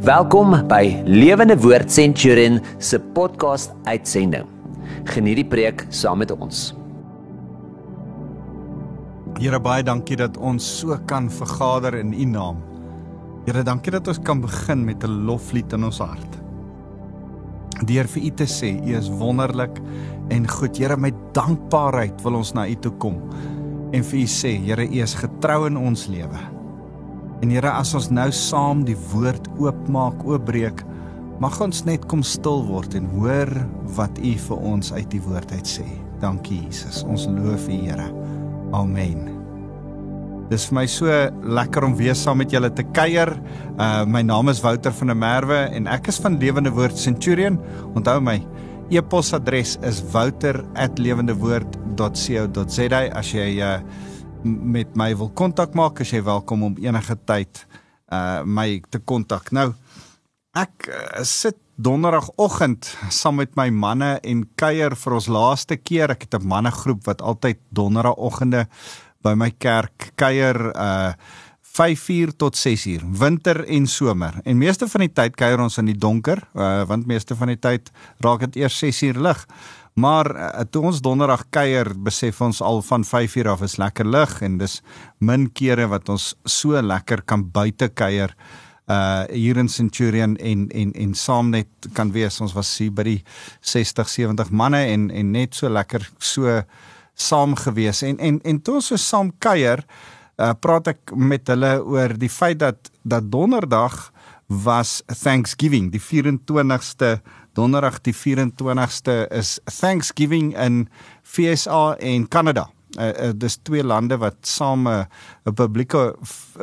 Welkom by Lewende Woord Centurion se podcast uitsending. Geniet die preek saam met ons. Here baie dankie dat ons so kan vergader in U naam. Here dankie dat ons kan begin met 'n loflied in ons hart. Deur vir U te sê U is wonderlik en goed. Here met dankbaarheid wil ons na U toe kom en vir U sê Here U is getrou in ons lewe. En Here, as ons nou saam die woord oopmaak, oopbreek, mag ons net kom stil word en hoor wat U vir ons uit die woord uit sê. Dankie Jesus. Ons loof U, Here. Amen. Dis vir my so lekker om weer saam met julle te kuier. Uh my naam is Wouter van der Merwe en ek is van Lewende Woord Centurion. Onthou my e-posadres is wouter@lewendewoord.co.za as jy uh met my wil kontak maak, as jy welkom om enige tyd uh my te kontak. Nou ek uh, sit donderdagoggend saam met my manne en kuier vir ons laaste keer. Ek het 'n mannegroep wat altyd donderdagoggende by my kerk kuier uh 5uur tot 6uur, winter en somer. En meeste van die tyd kuier ons in die donker, uh, want meeste van die tyd raak dit eers 6uur lig. Maar uh, toe ons donderdag kuier, besef ons al van 5uur af is lekker lig en dis min kere wat ons so lekker kan buite kuier uh hier in Centurion en en en saam net kan wees. Ons was hier by die 60 70 manne en en net so lekker so saam gewees en en en toe ons so saam kuier, uh praat ek met hulle oor die feit dat dat donderdag was Thanksgiving, die 24ste Donderdag die 24ste is Thanksgiving in FSA en Kanada. Uh, uh, dis twee lande wat saam 'n uh, publieke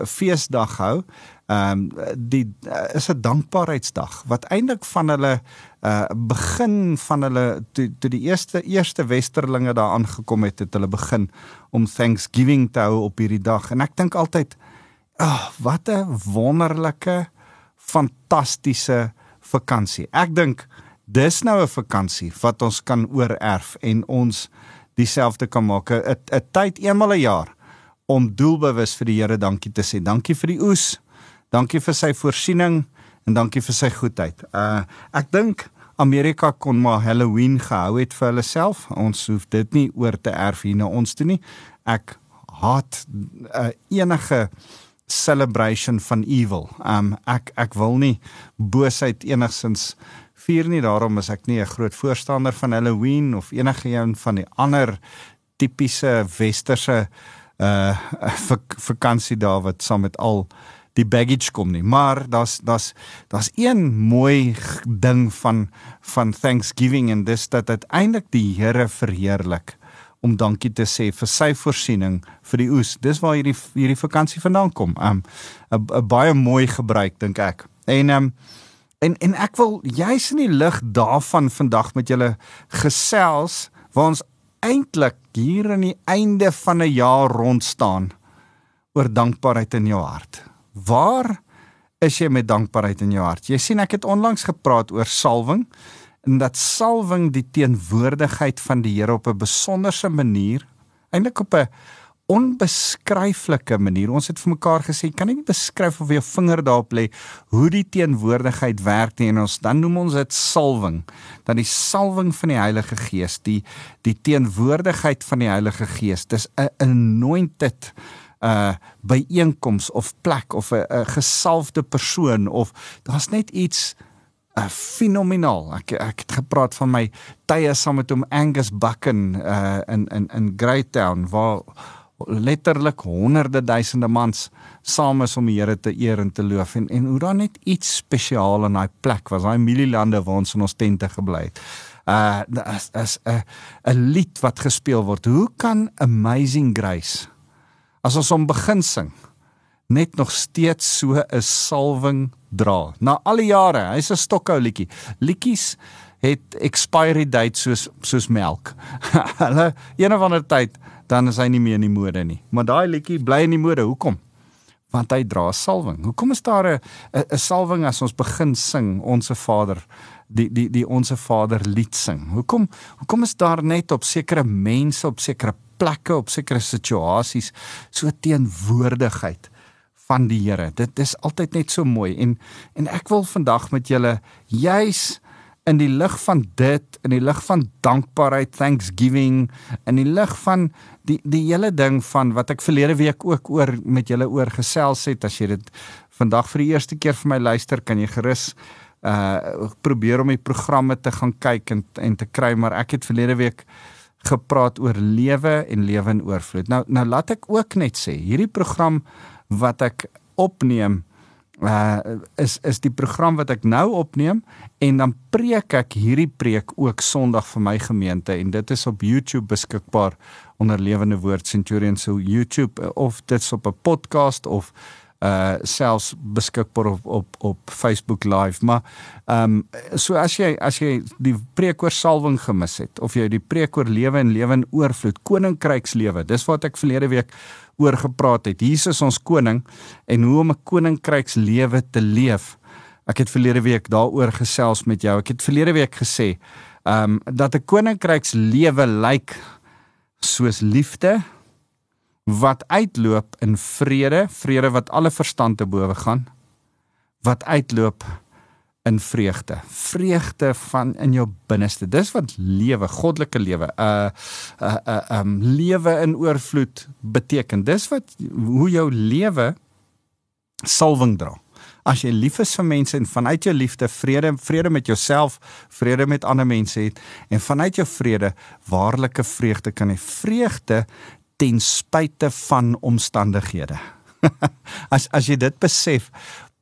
feesdag hou. Ehm um, die uh, is 'n dankbaarheidsdag wat eintlik van hulle uh begin van hulle toe toe die eerste eerste westerlinge daar aangekom het het hulle begin om Thanksgiving te hou op hierdie dag en ek dink altyd ag oh, wat 'n wonderlike fantastiese vakansie. Ek dink dis nou 'n vakansie wat ons kan oorerf en ons dieselfde kan maak. 'n 'n tyd eenmal 'n jaar om doelbewus vir die Here dankie te sê. Dankie vir die oes. Dankie vir sy voorsiening en dankie vir sy goedheid. Uh ek dink Amerika kon maar Halloween gehou het vir hulle self. Ons hoef dit nie oor te erf hier na ons toe nie. Ek haat uh, enige celebration van evil. Um ek ek wil nie boosheid enigsins vier nie. Daarom is ek nie 'n groot voorstander van Halloween of enige een van die ander tipiese westerse uh vakansie daar wat saam met al die baggage kom nie. Maar daar's daar's daar's een mooi ding van van Thanksgiving en dis dat uiteindelik die Here verheerlik om dankie te sê vir sy voorsiening vir die oes. Dis waar hierdie hierdie vakansie vandaan kom. Um 'n baie mooi gebruik dink ek. En um en en ek wil juis in die lig daarvan vandag met julle gesels waar ons eintlik hier aan die einde van 'n jaar rond staan oor dankbaarheid in jou hart. Waar is jy met dankbaarheid in jou hart? Jy sien ek het onlangs gepraat oor salwing en dat salwing die teenwoordigheid van die Here op 'n besonderse manier, eintlik op 'n onbeskryflike manier. Ons het vir mekaar gesê, kan nie beskryf of jou vinger daarop lê hoe die teenwoordigheid werk nie en ons dan noem ons dit salwing. Dan die salwing van die Heilige Gees, die die teenwoordigheid van die Heilige Gees. Dis 'n anointed uh byeenkoms of plek of 'n gesalfde persoon of daar's net iets uh, fenomenaal. Ek ek het gepraat van my tye saam met hom Angus Bucken uh in in in Greytown waar letterlik honderde duisende mans saam is om die Here te eer en te loof en en hoe dan net iets spesiaal in daai plek was daai mielielande waar ons in ons tente gebly het. Uh as as 'n 'n lied wat gespeel word. Hoe kan Amazing Grace as ons hom begin sing net nog steeds so 'n salwing dra. Na al die jare, hy's 'n stokhou liedjie. Liedjies het expiry date soos soos melk. Hulle een of ander tyd dan is hy nie meer in die mode nie. Maar daai liedjie bly in die mode. Hoekom? Want hy dra salwing. Hoekom is daar 'n 'n salwing as ons begin sing Onse Vader? die die die onsse Vader lied sing. Hoekom hoekom is daar net op sekere mense op sekere plekke op sekere situasies so teenwoordigheid van die Here. Dit is altyd net so mooi en en ek wil vandag met julle juis in die lig van dit, in die lig van dankbaarheid, thanksgiving, in die lig van die die hele ding van wat ek verlede week ook oor met julle oor gesels het, as jy dit vandag vir die eerste keer vir my luister, kan jy gerus uh probeer om die programme te gaan kyk en en te kry, maar ek het verlede week gepraat oor lewe en lewe in oorvloed. Nou nou laat ek ook net sê, hierdie program wat ek opneem uh is is die program wat ek nou opneem en dan preek ek hierdie preek ook Sondag vir my gemeente en dit is op YouTube beskikbaar onder Lewende Woord Centurion. So YouTube uh, of dit's op 'n podcast of uh selfs beskikbaar op op op Facebook live. Maar ehm um, so as jy as jy die preek oor salwing gemis het of jy die preek oor lewe en lewe in oorvloed koninkrykslewe dis wat ek verlede week oor gepraat het. Jesus ons koning en hoe om 'n koninkrykslewe te leef. Ek het verlede week daaroor gesels met jou. Ek het verlede week gesê, ehm um, dat 'n koninkrykslewe lyk soos liefde wat uitloop in vrede, vrede wat alle verstand te bowe gaan, wat uitloop in vreugde. Vreugde van in jou binneste. Dis wat lewe, goddelike lewe, uh uh uh um lewe in oorvloed beteken. Dis wat hoe jou lewe salwing dra. As jy lief is vir mense en vanuit jou liefde vrede vrede met jouself, vrede met ander mense het en vanuit jou vrede waarlike vreugde kan hê. Vreugde ten spyte van omstandighede. as as jy dit besef,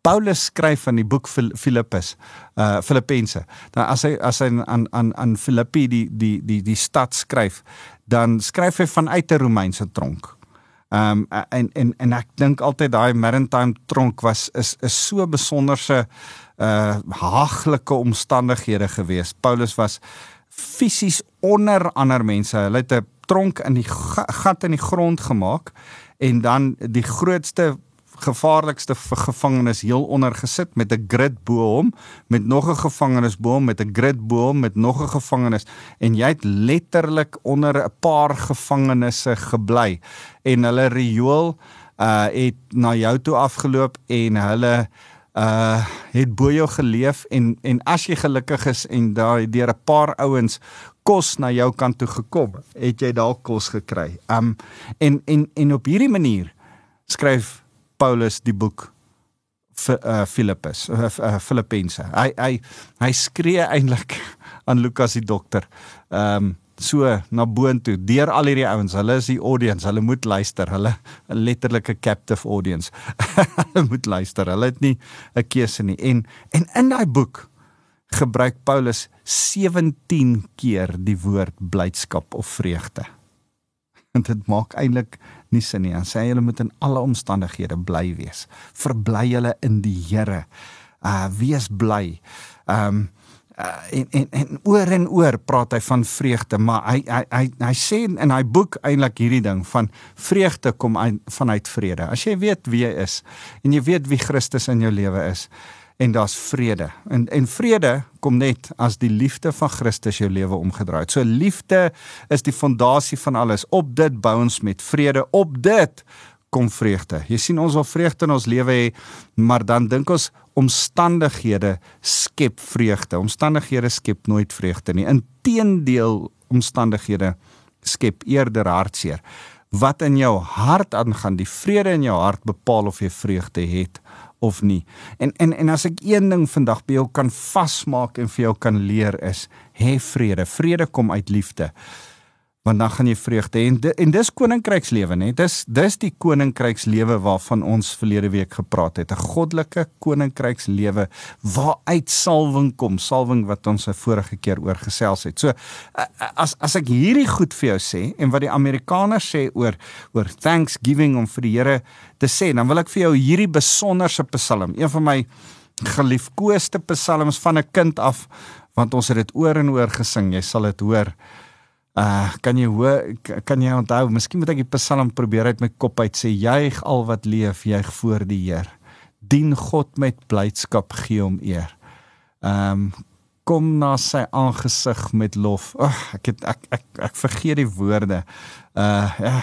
Paulus skryf in die boek Filippus, uh Filippense. Dan as hy as hy aan aan aan Filippi die die die die stad skryf, dan skryf hy vanuit 'n Romeinse tronk. Um en en en ek dink altyd daai maritime tronk was is is so besonderse uh haaglike omstandighede geweest. Paulus was fisies onder ander mense. Hulle het 'n tronk in die gat in die grond gemaak en dan die grootste gevaarlikste gevangenes heel onder gesit met 'n grid bo hom, met nog 'n gevangenes bo hom, met 'n grid bo hom, met nog 'n gevangenes en jy het letterlik onder 'n paar gevangenisse gebly en hulle riool uh het na jou toe afgeloop en hulle uh het bo jou geleef en en as jy gelukkig is en daai deur 'n paar ouens kos na jou kant toe gekom, het jy dalk kos gekry. Um en en en op hierdie manier skryf Paulus die boek uh Filippus uh, uh Filippense. Hy hy hy skree eintlik aan Lukas die dokter. Ehm um, so na boontoe deur al hierdie ouens. Hulle is die audience. Hulle moet luister. Hulle 'n letterlike captive audience. hulle moet luister. Hulle het nie 'n keuse nie. En en in daai boek gebruik Paulus 17 keer die woord blydskap of vreugde. En dit maak eintlik nie sin nie. Hy sê hulle moet in alle omstandighede bly wees. Verbly hulle in die Here. Uh wees bly. Um uh, en en en oor en oor praat hy van vreugde, maar hy hy hy, hy sê in hy boek eintlik hierdie ding van vreugde kom uit vanuit vrede. As jy weet wie jy is en jy weet wie Christus in jou lewe is, en daar's vrede. En en vrede kom net as die liefde van Christus jou lewe omgedraai het. So liefde is die fondasie van alles. Op dit bou ons met vrede. Op dit kom vreugde. Jy sien ons wil vreugde in ons lewe hê, maar dan dink ons omstandighede skep vreugde. Omstandighede skep nooit vreugde nie. Inteendeel, omstandighede skep eerder hartseer. Wat in jou hart aangaan, die vrede in jou hart bepaal of jy vreugde het of nie. En en en as ek een ding vandag by jou kan vasmaak en vir jou kan leer is, hê vrede. Vrede kom uit liefde. Want dan gaan jy vreugde hê en, en dis koninkrykslewe, né? Dis dis die koninkrykslewe waarvan ons verlede week gepraat het. 'n Goddelike koninkrykslewe waaruit salwing kom, salwing wat ons 'n vorige keer oor gesels het. So as as ek hierdie goed vir jou sê en wat die Amerikaners sê oor oor Thanksgiving om vir die Here te sê, dan wil ek vir jou hierdie besonderse Psalm, een van my geliefkoeste psalms van 'n kind af, want ons het dit oor en oor gesing. Jy sal dit hoor. Uh kan jy hoor kan jy onthou, miskien moet ek die Psalm probeer uit my kop uit sê juig al wat leef, juig voor die Heer. Dien God met blydskap, gee hom eer. Um kom na sy aangesig met lof. Ag, ek het ek ek ek vergeet die woorde. Uh ja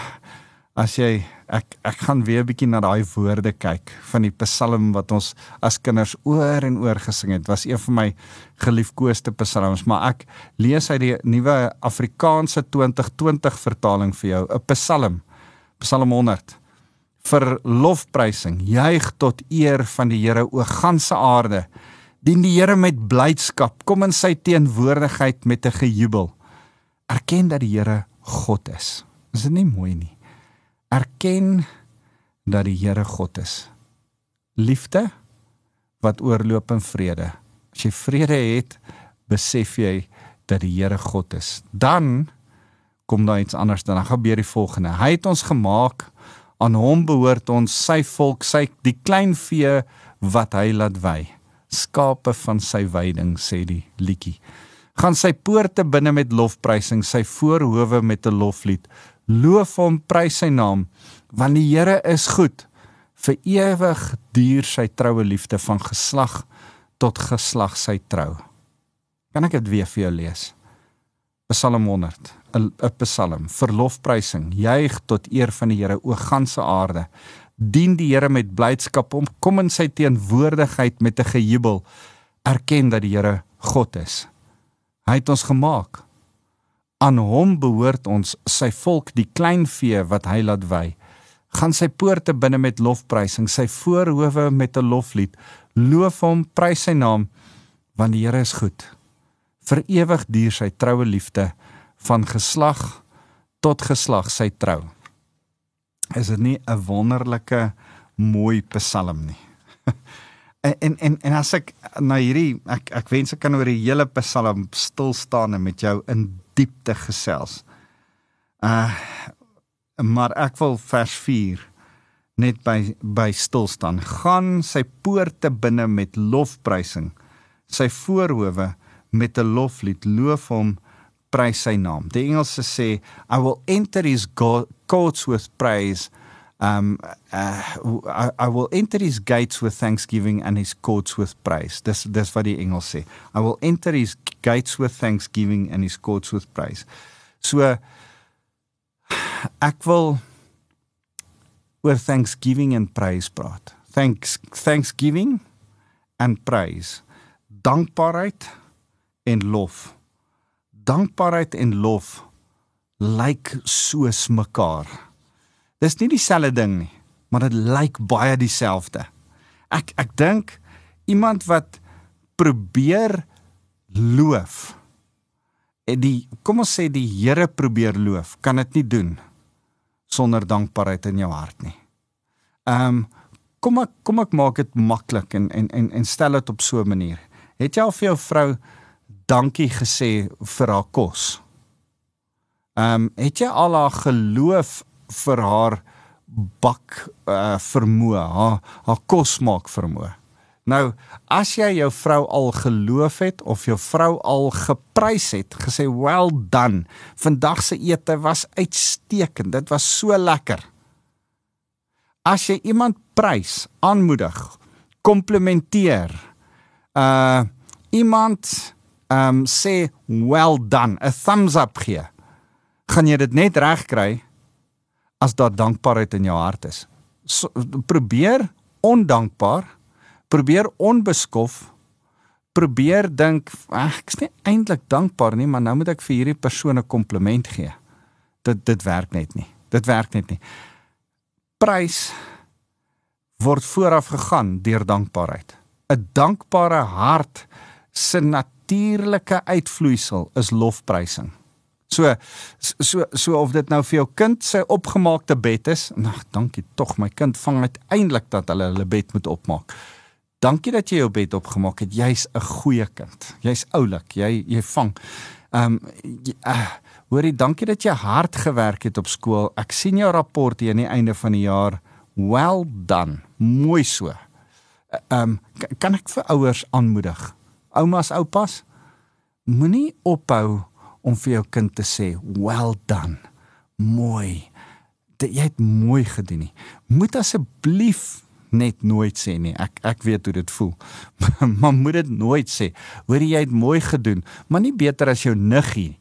as jy ek ek gaan weer 'n bietjie na daai woorde kyk van die Psalm wat ons as kinders oor en oor gesing het. Was een van my geliefkoeste psalms, maar ek lees uit die nuwe Afrikaanse 2020 vertaling vir jou, 'n Psalm. Psalm 100 vir lofprysing. Juig tot eer van die Here o ganse aarde. Dien die Here met blydskap. Kom in sy teenwoordigheid met 'n gejubel. Erken dat die Here God is. Is dit nie mooi nie? Erken dat die Here God is. Liefde wat oorloop in vrede. As jy vrede het, besef jy dat die Here God is. Dan kom daar iets anders dan gebeur die volgende. Hy het ons gemaak aan hom behoort ons sy volk sy die klein vee wat hy laat wy skape van sy weiding sê die liedjie gaan sy poorte binne met lofprysing, sy voorhoewe met 'n loflied. Loof hom, prys sy naam, want die Here is goed. Vir ewig duur sy troue liefde van geslag tot geslag sy trou. Kan ek dit weer vir jou lees? Psalm 100, 'n Psalm vir lofprysing, juig tot eer van die Here o ganse aarde. Dien die Here met blydskap om kom in sy teenwoordigheid met 'n gejubel. Erken dat die Here God is. Hy het ons gemaak. Aan hom behoort ons, sy volk, die klein vee wat hy laat wy. Gaan sy poorte binne met lofprysing, sy voorhoewe met 'n loflied. Loof hom, prys sy naam, want die Here is goed. Vir ewig duur sy troue liefde van geslag tot geslag sy trou. Is dit nie 'n wonderlike mooi psalm nie? en en en as ek na hierdie ek ek wens ek kan oor die hele Psalm stil staan en met jou in diepte gesels. Uh maar ek wil vers 4 net by by stil staan. Gaan sy poorte binne met lofprysing. Sy voorhoewe met 'n loflied. Loof hom, prys sy naam. Die Engelse sê I will enter his courts with praise um uh, I, I will enter his gates with thanksgiving and his courts with praise. Dis dis wat die engels sê. I will enter his gates with thanksgiving and his courts with praise. So ek wil oor thanksgiving and praise praat. Thanks thanksgiving and praise. Dankbaarheid en lof. Dankbaarheid en lof lyk soos mekaar Dis nie dieselfde ding nie, maar dit lyk baie dieselfde. Ek ek dink iemand wat probeer loof en die kom ons sê die Here probeer loof, kan dit nie doen sonder dankbaarheid in jou hart nie. Ehm um, kom ek kom ek maak dit maklik en en en en stel dit op so 'n manier. Het jy al vir jou vrou dankie gesê vir haar kos? Ehm um, het jy al haar geloof vir haar bak uh, vermoë, haar haar kos maak vermoë. Nou, as jy jou vrou al geloof het of jou vrou al geprys het, gesê well done. Vandag se ete was uitstekend. Dit was so lekker. As jy iemand prys, aanmoedig, komplimenteer, uh iemand um sê well done, 'n thumbs up gee, gaan jy dit net reg kry as daar dankbaarheid in jou hart is. So, probeer ondankbaar, probeer onbeskof, probeer dink ek is nie eintlik dankbaar nie, maar nou moet ek vir hierdie persoon 'n kompliment gee. Dit dit werk net nie. Dit werk net nie. Prys word vooraf gegaan deur dankbaarheid. 'n Dankbare hart se natuurlike uitvloeisel is lofprysing. So so so of dit nou vir jou kind sy opgemaakte bed is. Ag, dankie tog my kind vang uiteindelik dat hulle hulle bed moet opmaak. Dankie dat jy jou bed opgemaak het. Jy's 'n goeie kind. Jy's oulik. Jy jy vang. Ehm um, uh, hoorie, dankie dat jy hard gewerk het op skool. Ek sien jou rapport hier aan die einde van die jaar. Well done. Mooi so. Ehm um, kan ek vir ouers aanmoedig? Oumas, oupas, moenie ophou om vir jou kind te sê well done. Mooi. Dit jy het mooi gedoen nie. Moet asseblief net nooit sê nie. Ek ek weet hoe dit voel. maar moet dit nooit sê. Hoor jy het mooi gedoen, maar nie beter as jou niggie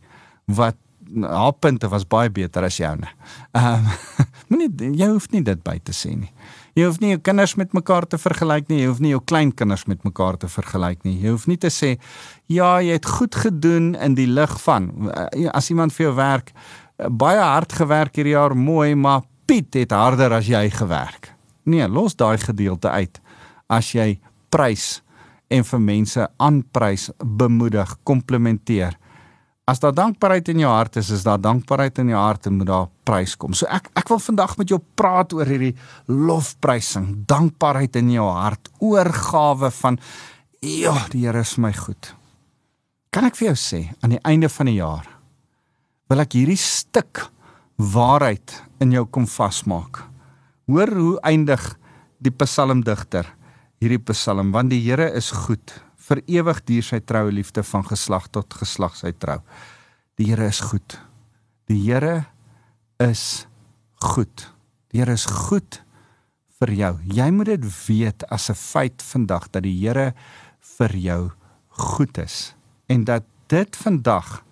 wat haar punte was baie beter as joune. Ehm um, moenie jy hoef nie dit by te sê nie. Jy hoef nie jou kinders met mekaar te vergelyk nie, jy hoef nie jou kleinkinders met mekaar te vergelyk nie. Jy hoef nie te sê ja, jy het goed gedoen in die lig van eh, as iemand vir jou werk eh, baie hard gewerk hierdie jaar, mooi, maar Piet het harder as jy gewerk. Nee, los daai gedeelte uit. As jy prys en vir mense aanprys, bemoedig, komplimenteer As daar dankbaarheid in jou hart is, is daar dankbaarheid in jou hart en moet daar prys kom. So ek ek wil vandag met jou praat oor hierdie lofprysing, dankbaarheid in jou hart, oorgawe van ja, die Here is my goed. Kan ek vir jou sê aan die einde van die jaar wil ek hierdie stuk waarheid in jou kom vasmaak. Hoor hoe eindig die psalmdigter hierdie psalm want die Here is goed vir ewig duur sy troue liefde van geslag tot geslag sy trou. Die Here is goed. Die Here is goed. Die Here is goed vir jou. Jy moet dit weet as 'n feit vandag dat die Here vir jou goed is en dat dit vandag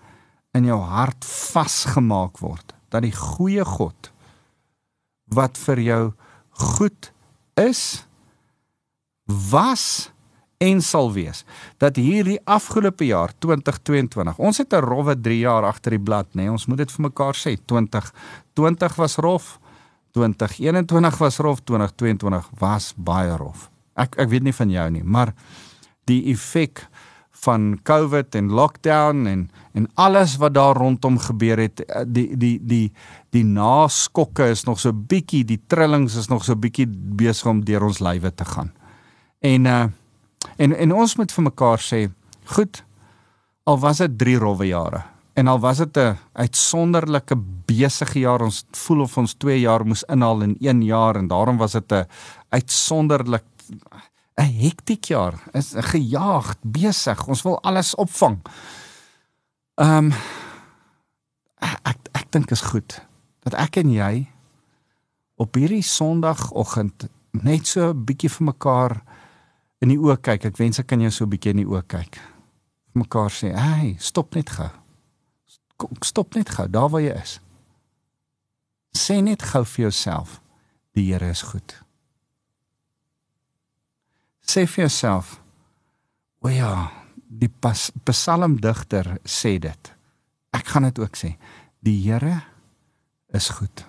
in jou hart vasgemaak word dat die goeie God wat vir jou goed is was en sal wees dat hierdie afgelope jaar 2022 ons het 'n rowwe 3 jaar agter die blad nê nee, ons moet dit vir mekaar sê 2020 was rof 2021 was rof 2022 was baie rof. Ek ek weet nie van jou nie maar die effek van covid en lockdown en en alles wat daar rondom gebeur het eh, die die die die naskokke is nog so bietjie die trillings is nog so bietjie besig om deur ons lywe te gaan. En uh En en ons moet vir mekaar sê, goed, al was dit 3 rowwe jare en al was dit 'n uitsonderlike besige jaar, ons voel of ons 2 jaar moes inhaal in 1 jaar en daarom was dit 'n uitsonderlik 'n hektiek jaar. Is gejaagd, besig. Ons wil alles opvang. Ehm um, ek ek dink is goed dat ek en jy op hierdie Sondagoggend net so 'n bietjie vir mekaar in die oë kyk. Ek wens ek kan jou so 'n bietjie in die oë kyk. Vir mekaar sê, "Hey, stop net gou. Stop net gou daar waar jy is." Sê net gou vir jouself, "Die Here is goed." Sê vir jouself, "O ja, die psalmdigter sê dit. Ek gaan dit ook sê. Die Here is goed."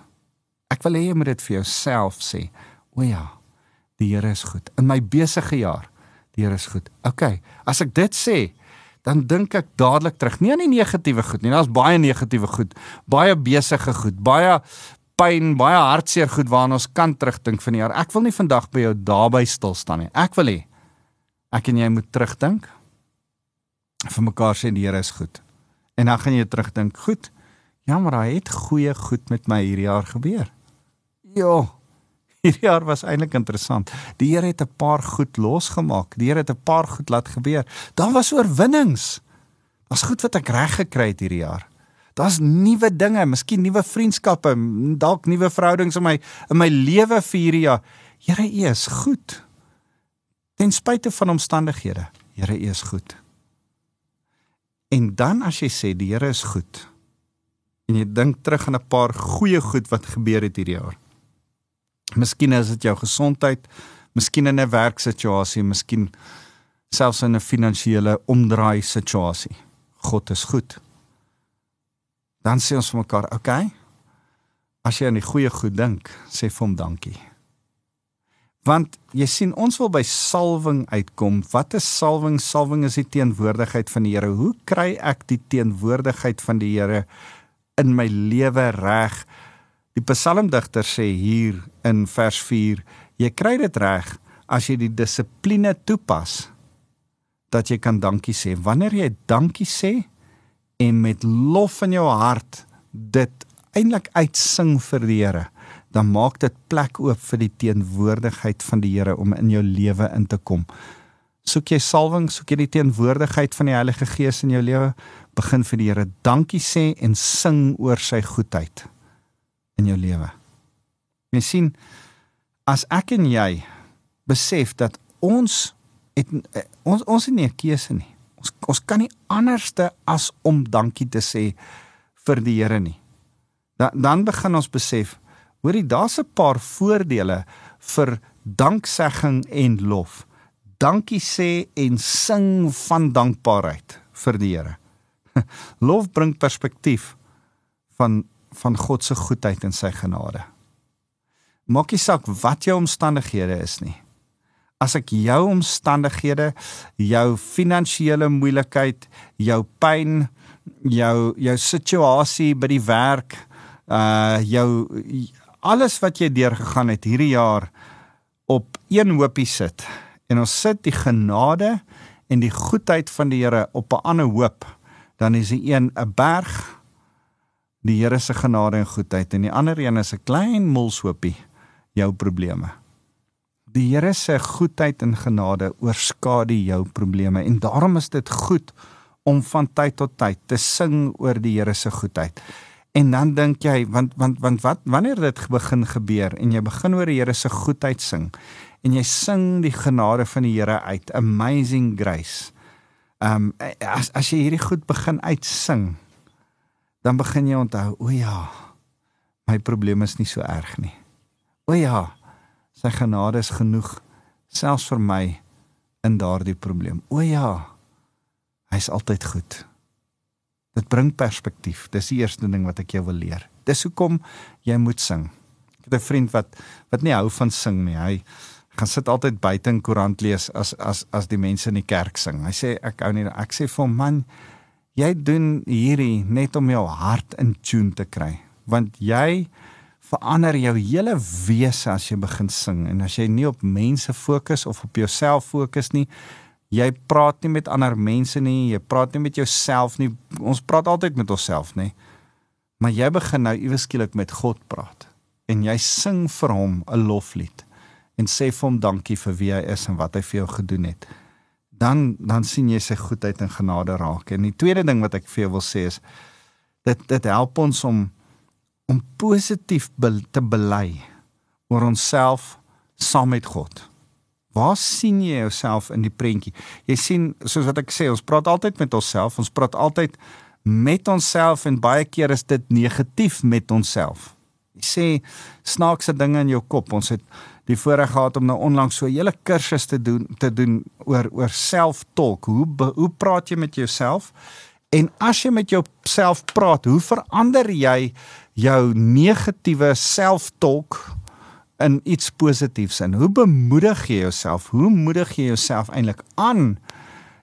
Ek wil hê jy moet dit vir jouself sê. O ja, die Here is goed. In my besige jaar, die Here is goed. OK, as ek dit sê, dan dink ek dadelik terug. Nie aan die negatiewe goed nie. Daar's baie negatiewe goed, baie besige goed, baie pyn, baie hartseer goed waarna ons kan terugdink van die jaar. Ek wil nie vandag by jou daarby stil staan nie. Ek wil hê ek en jy moet terugdink. Vir mekaar sê die Here is goed. En dan gaan jy terugdink, goed. Ja, maar hy het goeie goed met my hierdie jaar gebeur. Ja, Hierdie jaar was eintlik interessant. Die Here het 'n paar goed losgemaak. Die Here het 'n paar goed laat gebeur. Daar was oorwinnings. Daar's goed wat ek reg gekry het hierdie jaar. Daar's nuwe dinge, miskien nuwe vriendskappe, dalk nuwe verhoudings in my in my lewe vir hierdie jaar. Here, U is goed. Ten spyte van omstandighede. Here, U is goed. En dan as jy sê die Here is goed en jy dink terug aan 'n paar goeie goed wat gebeur het hierdie jaar. Miskien is dit jou gesondheid, miskien in 'n werksituasie, miskien selfs in 'n finansiële omdraai situasie. God is goed. Dan sê ons vir mekaar, "Oké. Okay, as jy aan die goeie goed dink, sê vir hom dankie." Want jy sien, ons wil by salwing uitkom. Wat is salwing? Salwing is die teenwoordigheid van die Here. Hoe kry ek die teenwoordigheid van die Here in my lewe reg? Die psalmdigter sê hier in vers 4, jy kry dit reg as jy die dissipline toepas dat jy kan dankie sê. Wanneer jy dankie sê en met lof in jou hart dit eintlik uitsing vir die Here, dan maak dit plek oop vir die teenwoordigheid van die Here om in jou lewe in te kom. Soek jy salwing, soek jy die teenwoordigheid van die Heilige Gees in jou lewe, begin vir die Here dankie sê en sing oor sy goedheid in jou lewe. Jy sien as ek en jy besef dat ons het ons ons het nie 'n keuse nie. Ons ons kan nie anderste as om dankie te sê vir die Here nie. Dan dan begin ons besef, hoorie, daar's 'n paar voordele vir danksegging en lof. Dankie sê en sing van dankbaarheid vir die Here. Lof bring perspektief van van God se goedheid en sy genade. Maak nie saak wat jou omstandighede is nie. As ek jou omstandighede, jou finansiële moeilikheid, jou pyn, jou jou situasie by die werk, uh jou alles wat jy deurgegaan het hierdie jaar op een hoopie sit en ons sit die genade en die goedheid van die Here op 'n ander hoop dan is die een 'n berg die Here se genade en goedheid en die ander een is 'n klein molshoopie jou probleme. Die Here se goedheid en genade oorskadu jou probleme en daarom is dit goed om van tyd tot tyd te sing oor die Here se goedheid. En dan dink jy want want want wat wanneer dit begin gebeur en jy begin oor die Here se goedheid sing en jy sing die genade van die Here uit amazing grace Ehm um, as as jy hierdie goed begin uitsing, dan begin jy onthou, o ja, my probleem is nie so erg nie. O ja, sy genade is genoeg selfs vir my in daardie probleem. O ja, hy's altyd goed. Dit bring perspektief. Dis die eerste ding wat ek jou wil leer. Dis hoekom jy moet sing. Ek het 'n vriend wat wat nie hou van sing nie. Hy gaan sit altyd buite in koerant lees as as as die mense in die kerk sing. Hy sê ek hou nie ek sê vir hom man jy doen hierdie net om jou hart in tune te kry want jy verander jou hele wese as jy begin sing. En as jy nie op mense fokus of op jouself fokus nie jy praat nie met ander mense nie jy praat nie met jouself nie. Ons praat altyd met onsself nê. Maar jy begin nou iewes skielik met God praat en jy sing vir hom 'n loflied en sê vir hom dankie vir wie hy is en wat hy vir jou gedoen het. Dan dan sien jy sy goedheid en genade raak. En die tweede ding wat ek vir jou wil sê is dit dit help ons om om positief be, te bely oor onsself saam met God. Waar sien jy jouself in die prentjie? Jy sien soos wat ek sê, ons praat altyd met onsself, ons praat altyd met onsself en baie keer is dit negatief met onsself. Jy sê snaakse dinge in jou kop. Ons het die voorreg gehad om nou onlangs so 'n hele kursus te doen te doen oor oor self-talk. Hoe hoe praat jy met jouself? En as jy met jouself praat, hoe verander jy jou negatiewe self-talk in iets positiefs? En hoe bemoedig jy jouself? Hoe moedig jy jouself eintlik aan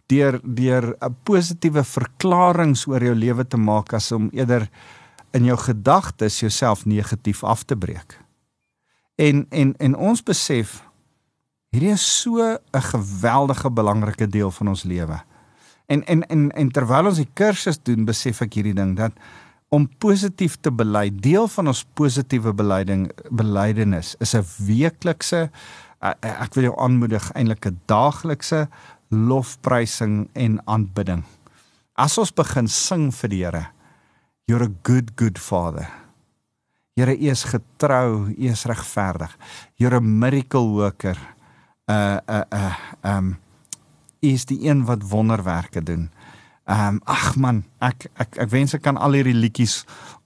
deur deur 'n positiewe verklaringe oor jou lewe te maak as om eerder in jou gedagtes jouself negatief af te breek? En en en ons besef hierdie is so 'n geweldige belangrike deel van ons lewe. En en en en terwyl ons die kursus doen, besef ek hierdie ding dat om positief te bely, deel van ons positiewe beleiding belydenis is 'n weeklikse ek wil jou aanmoedig eintlik 'n daaglikse lofprysing en aanbidding. As ons begin sing vir die Here, you're a good good father. Here, U is getrou, U is regverdig. You're a miracle worker. Uh uh uh um U is die een wat wonderwerke doen. Ehm um, ag man, ek ek ek wens ek kan al hierdie liedjies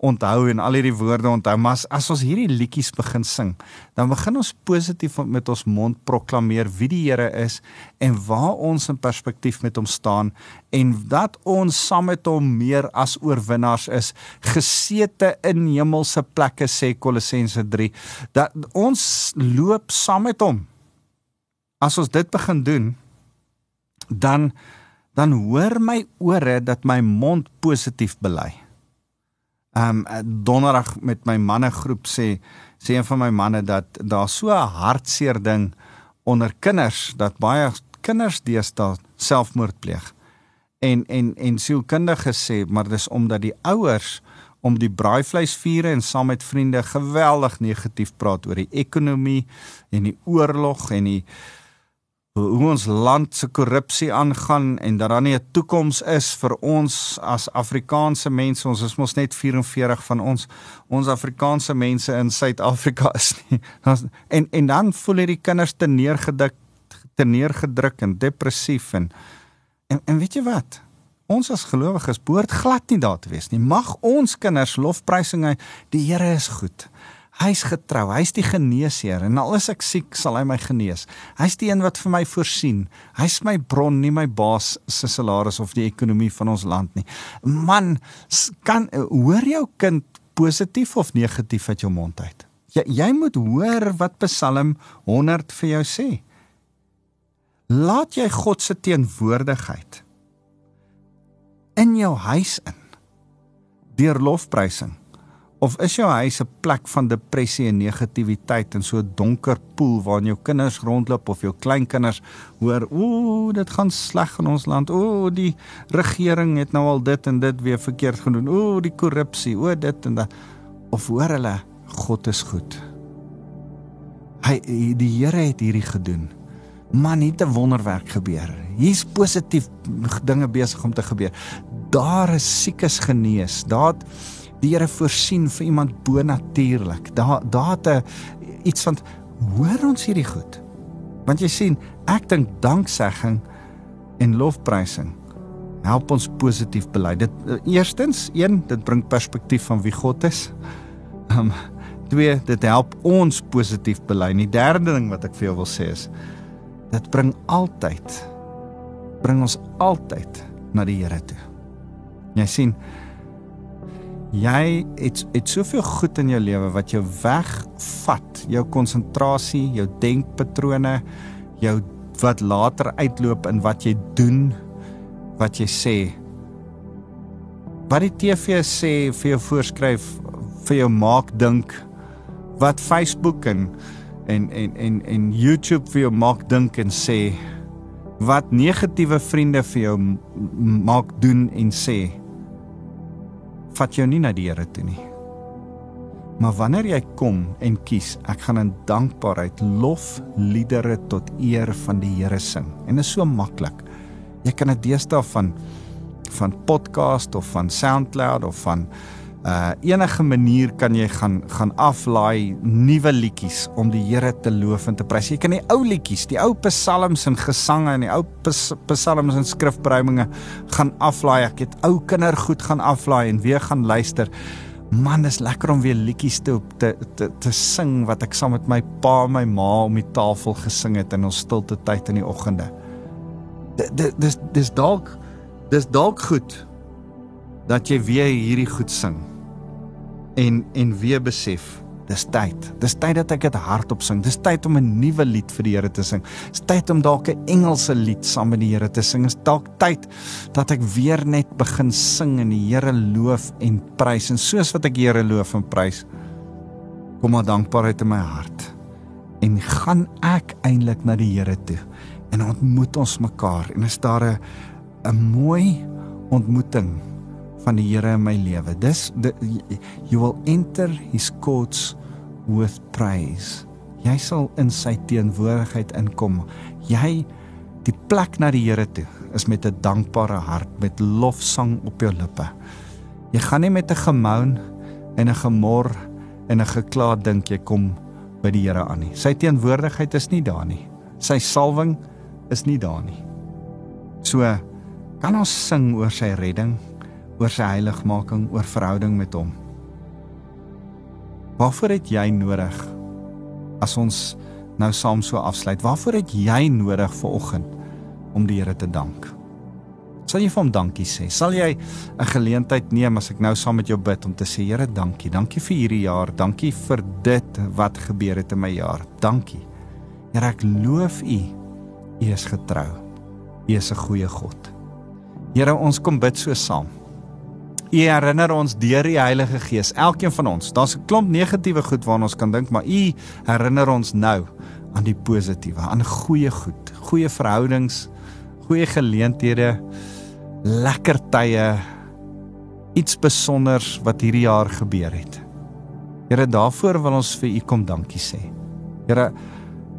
onthou en al hierdie woorde onthou, maar as, as ons hierdie liedjies begin sing, dan begin ons positief met ons mond proklameer wie die Here is en waar ons in perspektief met hom staan en dat ons saam met hom meer as oorwinnaars is, gesete in hemelse plekke sê Kolossense 3, dat ons loop saam met hom. As ons dit begin doen, dan dan hoor my ore dat my mond positief bely. Um donderdag met my mannegroep sê sê een van my manne dat daar so 'n hartseer ding onder kinders dat baie kinders deesdae selfmoord pleeg. En en en sielkundiges sê maar dis omdat die ouers om die braaivleisvure en saam met vriende geweldig negatief praat oor die ekonomie en die oorlog en die hoe ons land se korrupsie aangaan en dat daar nie 'n toekoms is vir ons as Afrikaanse mense ons is mos net 44 van ons ons Afrikaanse mense in Suid-Afrika is nie en en dan voel hierdie kinders te neergedruk te neergedruk en depressief en en, en weet jy wat Ons as gelowiges behoort glad nie daar te wees nie. Mag ons kinders lofprysinge, die Here is goed. Hy's getrou, hy's die geneesheer en al is ek siek, sal hy my genees. Hy's die een wat vir my voorsien. Hy's my bron, nie my baas se salaris of die ekonomie van ons land nie. Man, kan hoor jou kind positief of negatief uit jou mond uit? Jy jy moet hoor wat Psalm 100 vir jou sê. Laat jy God se teenwoordigheid in jou huis in deur lofprysing Of is jou huis 'n plek van depressie en negativiteit en so 'n donker poel waarin jou kinders rondloop of jou kleinkinders hoor, ooh, dit gaan sleg in ons land. Ooh, die regering het nou al dit en dit weer verkeerd gedoen. Ooh, die korrupsie, ooh dit en dat. Of hoor hulle, God is goed. Hy die Here het hierdie gedoen. Man, het 'n wonderwerk gebeur. Hier's positief dinge besig om te gebeur. Daar is siekes genees. Daar die Here voorsien vir iemand bonatuurlik. Daar daar te iets van hoor ons hierdie goed. Want jy sien, ek dink danksegging en lofprysing help ons positief bely. Dit eerstens, een, dit bring perspektief van wie God is. Um twee, dit help ons positief bely. Die derde ding wat ek vir jou wil sê is dit bring altyd bring ons altyd na die Here toe. Jy sien, jy het het soveel goed in jou lewe wat jou wegvat, jou konsentrasie, jou denkpatrone, jou wat later uitloop in wat jy doen, wat jy sê. Wat die TV sê vir jou voorskryf vir jou maak dink wat Facebook en en en en en YouTube vir jou maak dink en sê wat negatiewe vriende vir jou maak doen en sê vat jou nie na die Here toe nie. Maar wanneer jy kom en kies, ek gaan in dankbaarheid lof liedere tot eer van die Here sing. En dit is so maklik. Jy kan dit deesdae van van podcast of van SoundCloud of van uh enige manier kan jy gaan gaan aflaai nuwe liedjies om die Here te loof en te prys. Jy kan die ou liedjies, die ou psalms en gesange en die ou psalms en skrifbruiminge gaan aflaai. Ek het ou kindergoed gaan aflaai en weer gaan luister. Man, is lekker om weer liedjies te, te te te sing wat ek saam met my pa en my ma om die tafel gesing het in ons stilte tyd in die oggende. Dis dis dalk dis dalk goed dat jy weer hierdie goed sing en en weer besef dis tyd. Dis tyd dat ek dit hardop sing. Dis tyd om 'n nuwe lied vir die Here te sing. Dis tyd om dalk 'n Engelse lied saam met die Here te sing. Dis dalk tyd dat ek weer net begin sing en die Here loof en prys en soos wat ek die Here loof en prys kom maar dankbaarheid in my hart. En gaan ek eintlik na die Here toe en ontmoet ons mekaar en is daar 'n 'n mooi ontmoeting van die Here in my lewe. Dis you will enter his courts with praise. Jy sal in sy teenwoordigheid inkom. Jy die plek na die Here toe is met 'n dankbare hart, met lofsang op jou lippe. Jy gaan nie met 'n gemoun en 'n gemor en 'n gekla dink jy kom by die Here aan nie. Sy teenwoordigheid is nie daar nie. Sy salwing is nie daar nie. So kan ons sing oor sy redding oor sy heiligmaking, oor verhouding met hom. Waarvoor het jy nodig as ons nou saam so afsluit? Waarvoor het jy nodig vir oggend om die Here te dank? Sal jy vir hom dankie sê? Sal jy 'n geleentheid neem as ek nou saam met jou bid om te sê Here, dankie. Dankie vir hierdie jaar. Dankie vir dit wat gebeur het in my jaar. Dankie. Here, ek loof U. U is getrou. U is 'n goeie God. Here, ons kom bid so saam. U herinner ons deur die Heilige Gees, elkeen van ons. Daar's 'n klomp negatiewe goed waarna ons kan dink, maar U herinner ons nou aan die positiewe, aan goeie goed, goeie verhoudings, goeie geleenthede, lekker tye, iets spesiaals wat hierdie jaar gebeur het. Here, daarvoor wil ons vir U kom dankie sê. Here,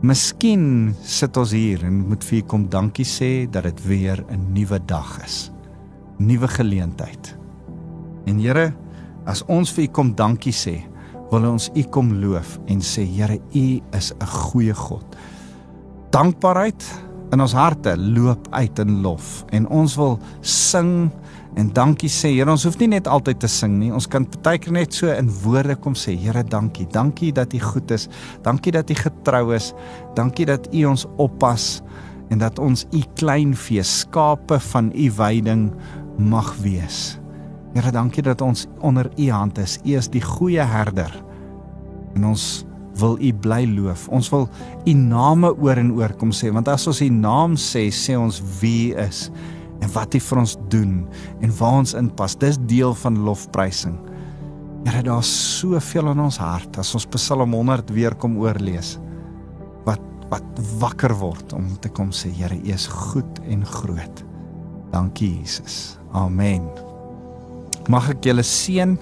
miskien sit ons hier en moet vir U kom dankie sê dat dit weer 'n nuwe dag is. Nuwe geleentheid. En Here, as ons vir U kom dankie sê, wil ons U kom loof en sê Here, U is 'n goeie God. Dankbaarheid in ons harte loop uit in lof en ons wil sing en dankie sê. Here, ons hoef nie net altyd te sing nie. Ons kan partykeer net so in woorde kom sê, Here, dankie. Dankie dat U goed is. Dankie dat U getrou is. Dankie dat U ons oppas en dat ons U klein vee skape van U weiding mag wees. Here, dankie dat ons onder U hand is. U is die goeie herder. En ons wil U bly loof. Ons wil U name oor en oor kom sê, want as ons U naam sê, sê ons wie U is en wat hy vir ons doen en waar ons inpas. Dis deel van lofprysing. Here, daar's soveel in ons hart as ons Psalm 100 weer kom oorlees. Wat wat wakker word om te kom sê, Here, U is goed en groot. Dankie Jesus. Amen. Mag ek julle seën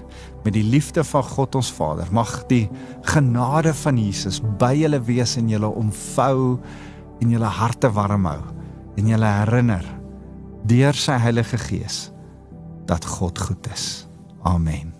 met die liefde van God ons Vader. Mag die genade van Jesus by julle wees en julle omvou en julle harte warm hou en julle herinner deur sy Heilige Gees dat God goed is. Amen.